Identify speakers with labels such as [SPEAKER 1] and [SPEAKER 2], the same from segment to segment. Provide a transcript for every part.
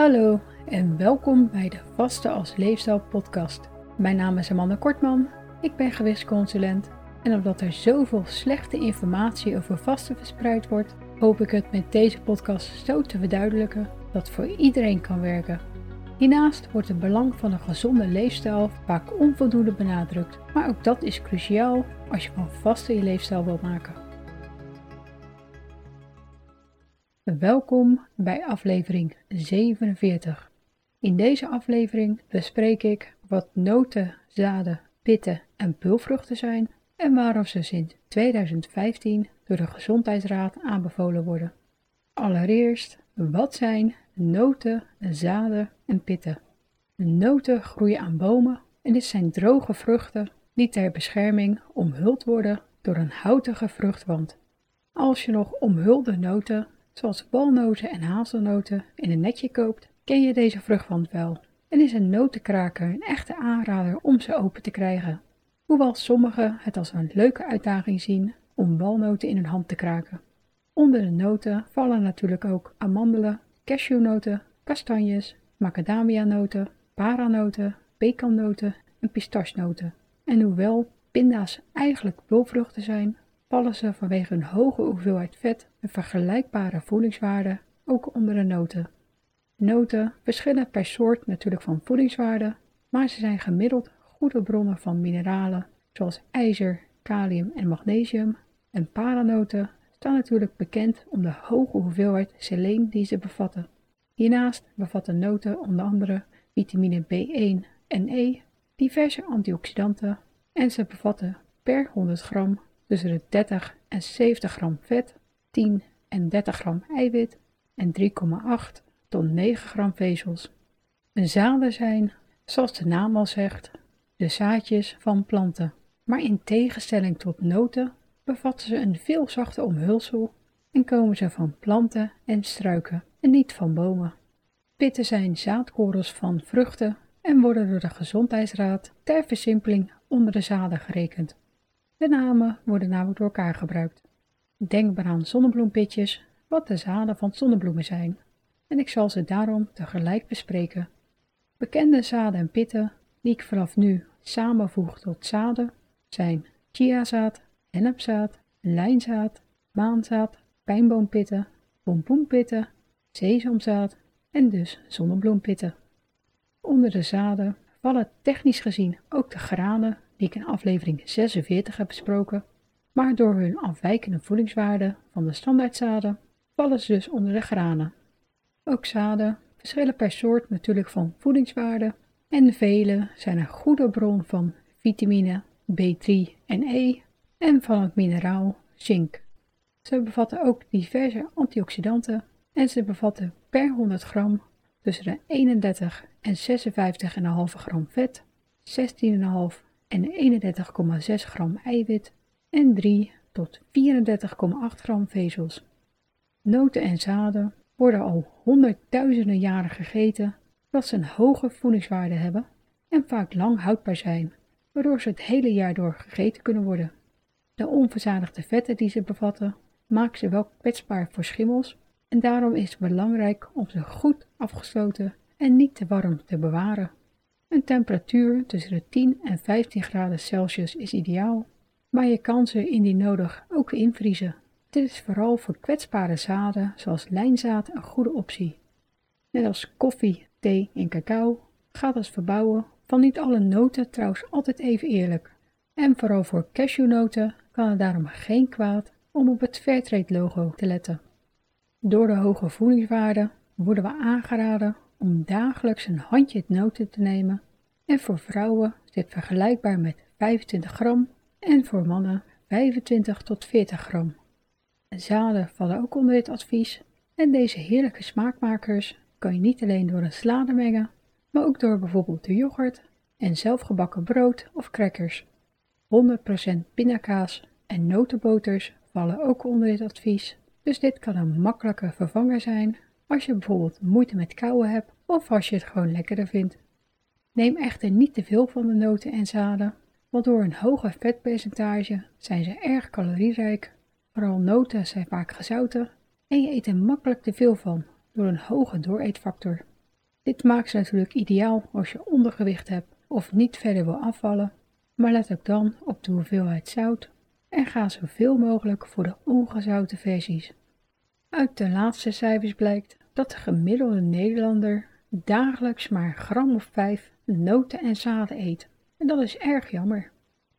[SPEAKER 1] Hallo en welkom bij de Vaste als Leefstijl podcast. Mijn naam is Amanda Kortman, ik ben gewichtsconsulent en omdat er zoveel slechte informatie over vasten verspreid wordt, hoop ik het met deze podcast zo te verduidelijken dat voor iedereen kan werken. Hiernaast wordt het belang van een gezonde leefstijl vaak onvoldoende benadrukt, maar ook dat is cruciaal als je van vasten je leefstijl wilt maken. Welkom bij aflevering 47. In deze aflevering bespreek ik wat noten, zaden, pitten en pulvruchten zijn en waarom ze sinds 2015 door de Gezondheidsraad aanbevolen worden. Allereerst, wat zijn noten, zaden en pitten? Noten groeien aan bomen en dit zijn droge vruchten die ter bescherming omhuld worden door een houtige vruchtwand. Als je nog omhulde noten zoals walnoten en hazelnoten, in een netje koopt, ken je deze vruchtwand wel en is een notenkraker een echte aanrader om ze open te krijgen. Hoewel sommigen het als een leuke uitdaging zien om walnoten in hun hand te kraken. Onder de noten vallen natuurlijk ook amandelen, cashewnoten, kastanjes, macadamianoten, paranoten, pekannoten en pistachenoten. En hoewel pinda's eigenlijk bulvruchten zijn, vallen ze vanwege hun hoge hoeveelheid vet en vergelijkbare voedingswaarde ook onder de noten. Noten verschillen per soort natuurlijk van voedingswaarde, maar ze zijn gemiddeld goede bronnen van mineralen zoals ijzer, kalium en magnesium. En paranoten staan natuurlijk bekend om de hoge hoeveelheid seleen die ze bevatten. Hiernaast bevatten noten onder andere vitamine B1 en E, diverse antioxidanten en ze bevatten per 100 gram tussen de 30 en 70 gram vet, 10 en 30 gram eiwit en 3,8 tot 9 gram vezels. Een zaden zijn, zoals de naam al zegt, de zaadjes van planten, maar in tegenstelling tot noten bevatten ze een veel zachter omhulsel en komen ze van planten en struiken en niet van bomen. Pitten zijn zaadkorrels van vruchten en worden door de Gezondheidsraad ter versimpeling onder de zaden gerekend. De namen worden namelijk door elkaar gebruikt. Denk maar aan zonnebloempitjes, wat de zaden van zonnebloemen zijn, en ik zal ze daarom tegelijk bespreken. Bekende zaden en pitten, die ik vanaf nu samenvoeg tot zaden, zijn chiazaad, hennepzaad, lijnzaad, maanzaad, pijnboompitten, pompoenpitten, sesamzaad en dus zonnebloempitten. Onder de zaden vallen technisch gezien ook de granen die ik in aflevering 46 heb besproken, maar door hun afwijkende voedingswaarde van de standaardzaden vallen ze dus onder de granen. Ook zaden verschillen per soort natuurlijk van voedingswaarde en vele zijn een goede bron van vitamine B3 en E en van het mineraal zink. Ze bevatten ook diverse antioxidanten en ze bevatten per 100 gram tussen de 31 en 56,5 gram vet, 16,5 en 31,6 gram eiwit en 3 tot 34,8 gram vezels. Noten en zaden worden al honderdduizenden jaren gegeten, dat ze een hoge voedingswaarde hebben en vaak lang houdbaar zijn, waardoor ze het hele jaar door gegeten kunnen worden. De onverzadigde vetten die ze bevatten, maken ze wel kwetsbaar voor schimmels en daarom is het belangrijk om ze goed afgesloten en niet te warm te bewaren. Een temperatuur tussen de 10 en 15 graden Celsius is ideaal, maar je kan ze indien nodig ook invriezen. Dit is vooral voor kwetsbare zaden zoals lijnzaad een goede optie. Net als koffie, thee en cacao gaat het verbouwen van niet alle noten trouwens altijd even eerlijk. En vooral voor cashewnoten kan het daarom geen kwaad om op het Fairtrade logo te letten. Door de hoge voedingswaarde worden we aangeraden om dagelijks een handje noten te nemen en voor vrouwen is dit vergelijkbaar met 25 gram en voor mannen 25 tot 40 gram. Zaden vallen ook onder dit advies en deze heerlijke smaakmakers kan je niet alleen door een salade mengen, maar ook door bijvoorbeeld de yoghurt en zelfgebakken brood of crackers. 100% pindakaas en notenboters vallen ook onder dit advies, dus dit kan een makkelijke vervanger zijn als je bijvoorbeeld moeite met kauwen hebt of als je het gewoon lekkerder vindt. Neem echter niet te veel van de noten en zaden, want door een hoge vetpercentage zijn ze erg calorierijk. Vooral noten zijn vaak gezouten en je eet er makkelijk te veel van door een hoge dooreetfactor. Dit maakt ze natuurlijk ideaal als je ondergewicht hebt of niet verder wil afvallen, maar let ook dan op de hoeveelheid zout en ga zoveel mogelijk voor de ongezouten versies. Uit de laatste cijfers blijkt dat de gemiddelde Nederlander dagelijks maar gram of vijf noten en zaden eet. En dat is erg jammer.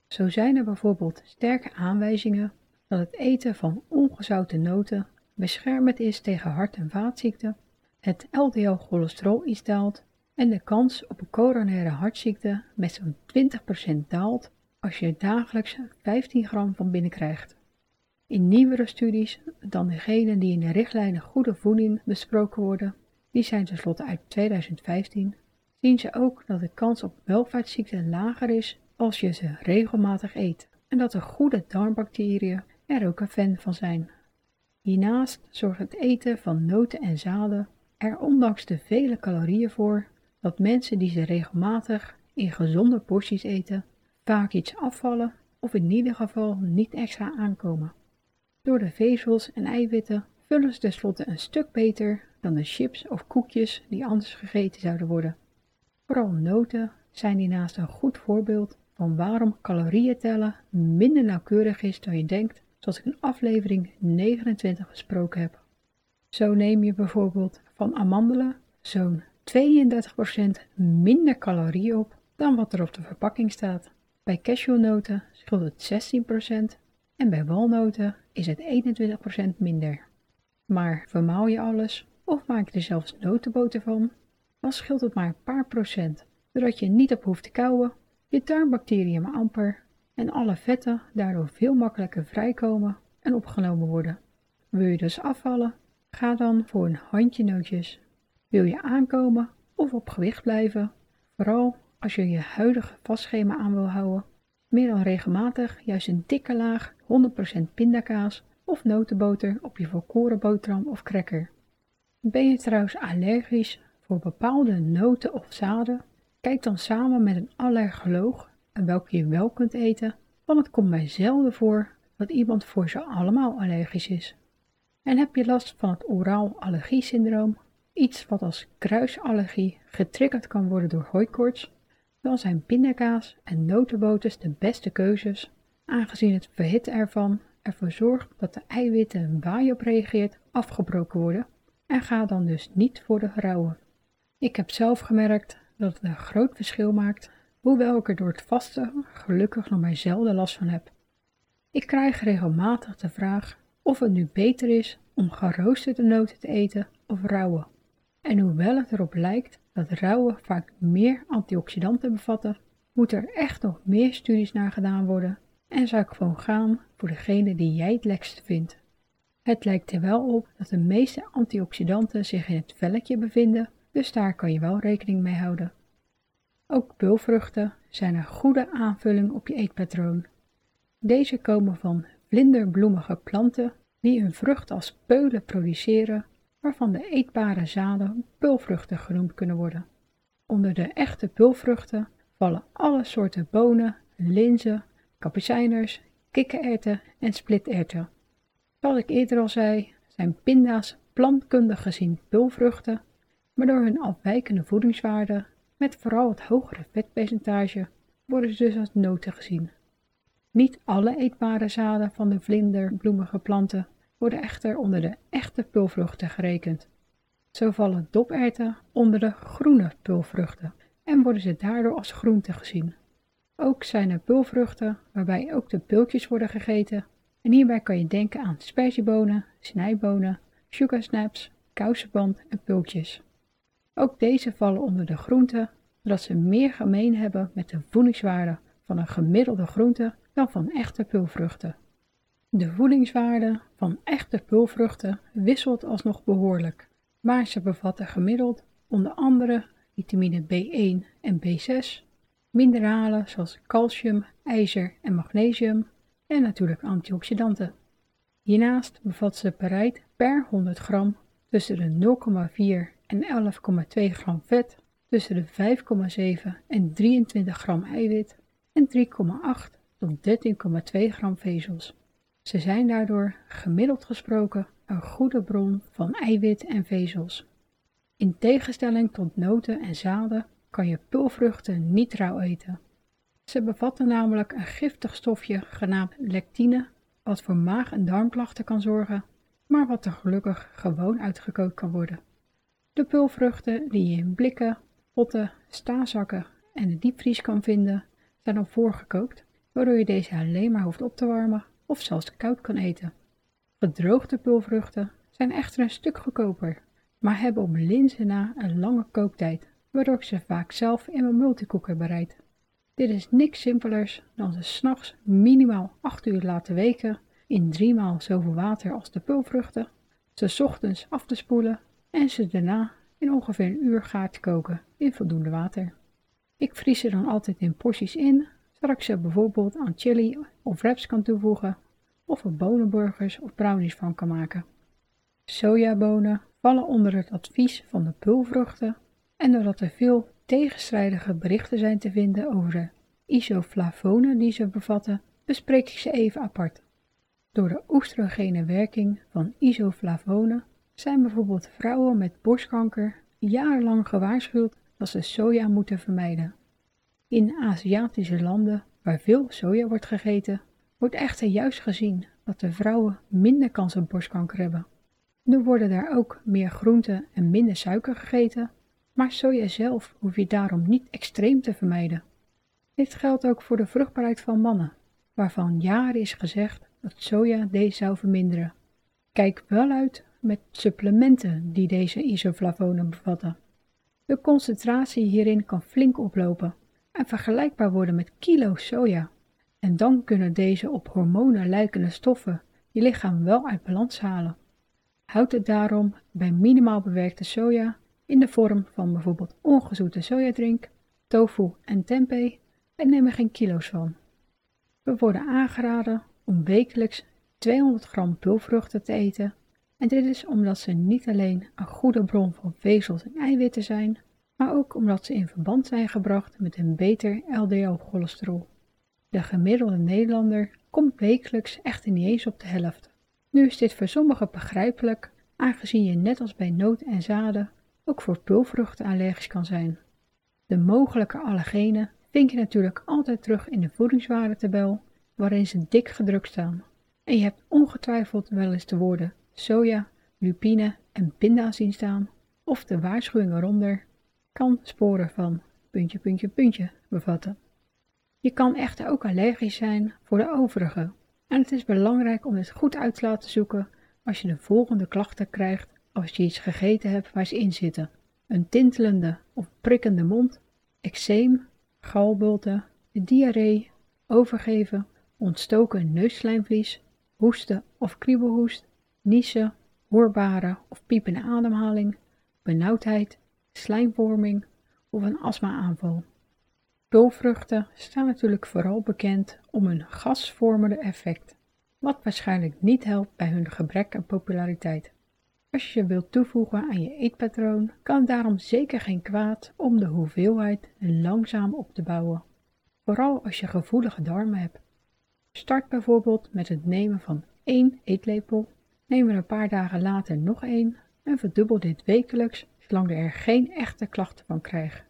[SPEAKER 1] Zo zijn er bijvoorbeeld sterke aanwijzingen dat het eten van ongezouten noten beschermend is tegen hart- en vaatziekten, het LDL-cholesterol iets daalt en de kans op een coronaire hartziekte met zo'n 20% daalt als je dagelijks 15 gram van binnen krijgt. In nieuwere studies dan degene die in de richtlijnen goede voeding besproken worden, die zijn tenslotte uit 2015, zien ze ook dat de kans op welvaartsziekten lager is als je ze regelmatig eet en dat de goede darmbacteriën er ook een fan van zijn. Hiernaast zorgt het eten van noten en zaden er ondanks de vele calorieën voor dat mensen die ze regelmatig in gezonde porties eten vaak iets afvallen of in ieder geval niet extra aankomen. Door de vezels en eiwitten vullen ze tenslotte een stuk beter dan de chips of koekjes die anders gegeten zouden worden. Vooral noten zijn hiernaast een goed voorbeeld van waarom calorieën tellen minder nauwkeurig is dan je denkt, zoals ik in aflevering 29 besproken heb. Zo neem je bijvoorbeeld van amandelen zo'n 32% minder calorieën op dan wat er op de verpakking staat. Bij cashewnoten scheelt het 16% en bij walnoten is het 21% minder. Maar vermaal je alles of maak je er zelfs notenboter van, scheelt het maar een paar procent, zodat je niet op hoeft te kauwen, je darmbacteriën maar amper en alle vetten daardoor veel makkelijker vrijkomen en opgenomen worden. Wil je dus afvallen? Ga dan voor een handje nootjes. Wil je aankomen of op gewicht blijven? Vooral als je je huidige vastschema aan wil houden, meer dan regelmatig juist een dikke laag 100% pindakaas of notenboter op je volkoren boterham of cracker. Ben je trouwens allergisch voor bepaalde noten of zaden? Kijk dan samen met een allergoloog en welke je wel kunt eten, want het komt mij zelden voor dat iemand voor ze allemaal allergisch is. En heb je last van het oraal allergiesyndroom, iets wat als kruisallergie getriggerd kan worden door hooikoorts, dan zijn pindakaas en notenboters de beste keuzes, aangezien het verhitten ervan ervoor zorgt dat de eiwitten waar je op reageert afgebroken worden en ga dan dus niet voor de rauwe. Ik heb zelf gemerkt dat het een groot verschil maakt, hoewel ik er door het vasten gelukkig nog maar zelden last van heb. Ik krijg regelmatig de vraag of het nu beter is om geroosterde noten te eten of rauwe. En hoewel het erop lijkt dat rauwe vaak meer antioxidanten bevatten, moet er echt nog meer studies naar gedaan worden en zou ik gewoon gaan voor degene die jij het lekkerst vindt. Het lijkt er wel op dat de meeste antioxidanten zich in het velletje bevinden, dus daar kan je wel rekening mee houden. Ook pulvruchten zijn een goede aanvulling op je eetpatroon. Deze komen van vlinderbloemige planten die hun vrucht als peulen produceren, waarvan de eetbare zaden pulvruchten genoemd kunnen worden. Onder de echte pulvruchten vallen alle soorten bonen, linzen, kapucijners, kikkererwten en splitterwten. Zoals ik eerder al zei, zijn pinda's plantkundig gezien pulvruchten, maar door hun afwijkende voedingswaarde, met vooral het hogere vetpercentage, worden ze dus als noten gezien. Niet alle eetbare zaden van de vlinderbloemige planten worden echter onder de echte pulvruchten gerekend. Zo vallen doperwten onder de groene pulvruchten en worden ze daardoor als groente gezien. Ook zijn er pulvruchten waarbij ook de pultjes worden gegeten en hierbij kan je denken aan sperziebonen, snijbonen, sugarsnaps, kousenband en pultjes. Ook deze vallen onder de groenten, omdat ze meer gemeen hebben met de voedingswaarde van een gemiddelde groente dan van echte pulvruchten. De voedingswaarde van echte pulvruchten wisselt alsnog behoorlijk, maar ze bevatten gemiddeld onder andere vitamine B1 en B6, mineralen zoals calcium, ijzer en magnesium en natuurlijk antioxidanten. Hiernaast bevat ze bereid per 100 gram tussen de 0,4 en 11,2 gram vet, tussen de 5,7 en 23 gram eiwit en 3,8 tot 13,2 gram vezels. Ze zijn daardoor gemiddeld gesproken een goede bron van eiwit en vezels. In tegenstelling tot noten en zaden kan je pulvruchten niet rauw eten. Ze bevatten namelijk een giftig stofje genaamd lectine, wat voor maag- en darmklachten kan zorgen, maar wat er gelukkig gewoon uitgekookt kan worden. De pulvruchten die je in blikken, potten, staanzakken en de diepvries kan vinden, zijn al voorgekookt, waardoor je deze alleen maar hoeft op te warmen of zelfs koud kan eten. Gedroogde pulvruchten zijn echter een stuk goedkoper, maar hebben op linzen na een lange kooktijd, waardoor ik ze vaak zelf in mijn multicooker bereid. Dit is niks simpelers dan ze s'nachts minimaal 8 uur laten weken in driemaal zoveel water als de pulvruchten, ze ochtends af te spoelen en ze daarna in ongeveer een uur gaar te koken in voldoende water. Ik vries ze dan altijd in porties in, zodat ik ze bijvoorbeeld aan chili of wraps kan toevoegen of er bonenburgers of brownies van kan maken. Sojabonen vallen onder het advies van de pulvruchten en doordat er veel tegenstrijdige berichten zijn te vinden over de isoflavonen die ze bevatten, bespreek ik ze even apart. Door de oestrogene werking van isoflavonen zijn bijvoorbeeld vrouwen met borstkanker jarenlang gewaarschuwd dat ze soja moeten vermijden. In Aziatische landen waar veel soja wordt gegeten, wordt echter juist gezien dat de vrouwen minder kans op borstkanker hebben. Nu worden daar ook meer groenten en minder suiker gegeten, maar soja zelf hoef je daarom niet extreem te vermijden. Dit geldt ook voor de vruchtbaarheid van mannen, waarvan jaren is gezegd dat soja deze zou verminderen. Kijk wel uit met supplementen die deze isoflavonen bevatten. De concentratie hierin kan flink oplopen en vergelijkbaar worden met kilo soja. En dan kunnen deze op hormonen lijkende stoffen je lichaam wel uit balans halen. Houd het daarom bij minimaal bewerkte soja in de vorm van bijvoorbeeld ongezoete sojadrink, tofu en tempeh en neem er geen kilo's van. We worden aangeraden om wekelijks 200 gram pulvruchten te eten en dit is omdat ze niet alleen een goede bron van vezels en eiwitten zijn, maar ook omdat ze in verband zijn gebracht met een beter LDL-cholesterol. De gemiddelde Nederlander komt wekelijks echter niet eens op de helft. Nu is dit voor sommigen begrijpelijk, aangezien je net als bij noot en zaden ook voor pulvruchten allergisch kan zijn. De mogelijke allergenen vind je natuurlijk altijd terug in de voedingswaardetabel, waarin ze dik gedrukt staan. En je hebt ongetwijfeld wel eens de woorden soja, lupine en pinda zien staan, of de waarschuwing eronder kan sporen van puntje, puntje, puntje bevatten. Je kan echter ook allergisch zijn voor de overige en het is belangrijk om dit goed uit te laten zoeken als je de volgende klachten krijgt als je iets gegeten hebt waar ze in zitten. Een tintelende of prikkende mond, eczeem, galbulten, diarree, overgeven, ontstoken neusslijmvlies, hoesten of kriebelhoest, niezen, hoorbare of piepende ademhaling, benauwdheid, slijmvorming of een astma-aanval. Pulvruchten staan natuurlijk vooral bekend om hun gasvormende effect, wat waarschijnlijk niet helpt bij hun gebrek aan populariteit. Als je je wilt toevoegen aan je eetpatroon, kan het daarom zeker geen kwaad om de hoeveelheid langzaam op te bouwen. Vooral als je gevoelige darmen hebt. Start bijvoorbeeld met het nemen van één eetlepel, neem er een paar dagen later nog één en verdubbel dit wekelijks zolang er geen echte klachten van krijgt.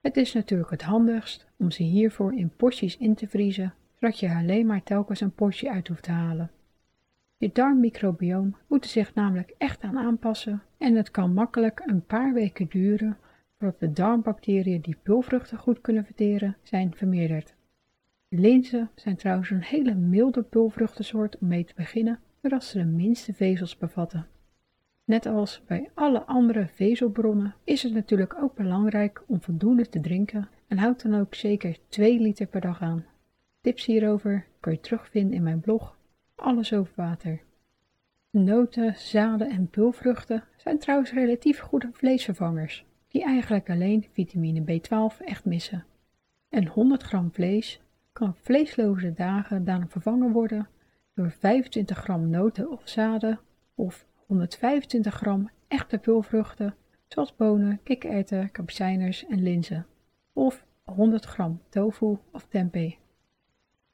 [SPEAKER 1] Het is natuurlijk het handigst om ze hiervoor in porties in te vriezen, zodat je alleen maar telkens een portie uit hoeft te halen. Je darmmicrobioom moet er zich namelijk echt aan aanpassen en het kan makkelijk een paar weken duren voordat de darmbacteriën die pulvruchten goed kunnen verteren zijn vermeerderd. Linzen zijn trouwens een hele milde pulvruchtensoort om mee te beginnen, doordat ze de minste vezels bevatten. Net als bij alle andere vezelbronnen is het natuurlijk ook belangrijk om voldoende te drinken en houd dan ook zeker 2 liter per dag aan. Tips hierover kun je terugvinden in mijn blog Alles over water. Noten, zaden en pulvruchten zijn trouwens relatief goede vleesvervangers, die eigenlijk alleen vitamine B12 echt missen. En 100 gram vlees kan vleesloze dagen dan vervangen worden door 25 gram noten of zaden of 125 gram echte pulvruchten, zoals bonen, kikkererwten, kapucijners en linzen, of 100 gram tofu of tempeh.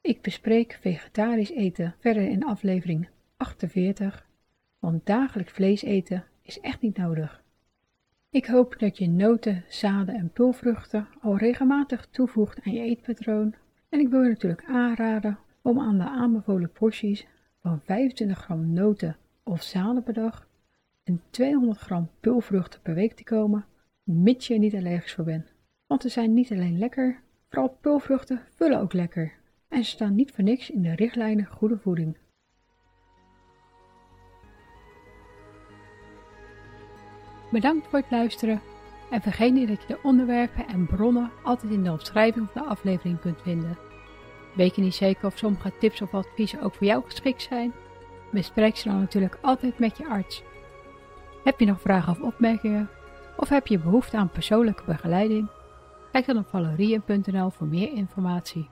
[SPEAKER 1] Ik bespreek vegetarisch eten verder in aflevering 48, want dagelijks vlees eten is echt niet nodig. Ik hoop dat je noten, zaden en pulvruchten al regelmatig toevoegt aan je eetpatroon en ik wil je natuurlijk aanraden om aan de aanbevolen porties van 25 gram noten of zaden per dag en 200 gram pulvruchten per week te komen, mits je er niet allergisch voor bent. Want ze zijn niet alleen lekker, vooral pulvruchten vullen ook lekker en ze staan niet voor niks in de richtlijnen goede voeding. Bedankt voor het luisteren en vergeet niet dat je de onderwerpen en bronnen altijd in de omschrijving van de aflevering kunt vinden. Weet je niet zeker of sommige tips of adviezen ook voor jou geschikt zijn? Bespreek ze dan natuurlijk altijd met je arts. Heb je nog vragen of opmerkingen? Of heb je behoefte aan persoonlijke begeleiding? Kijk dan op valerien.nl voor meer informatie.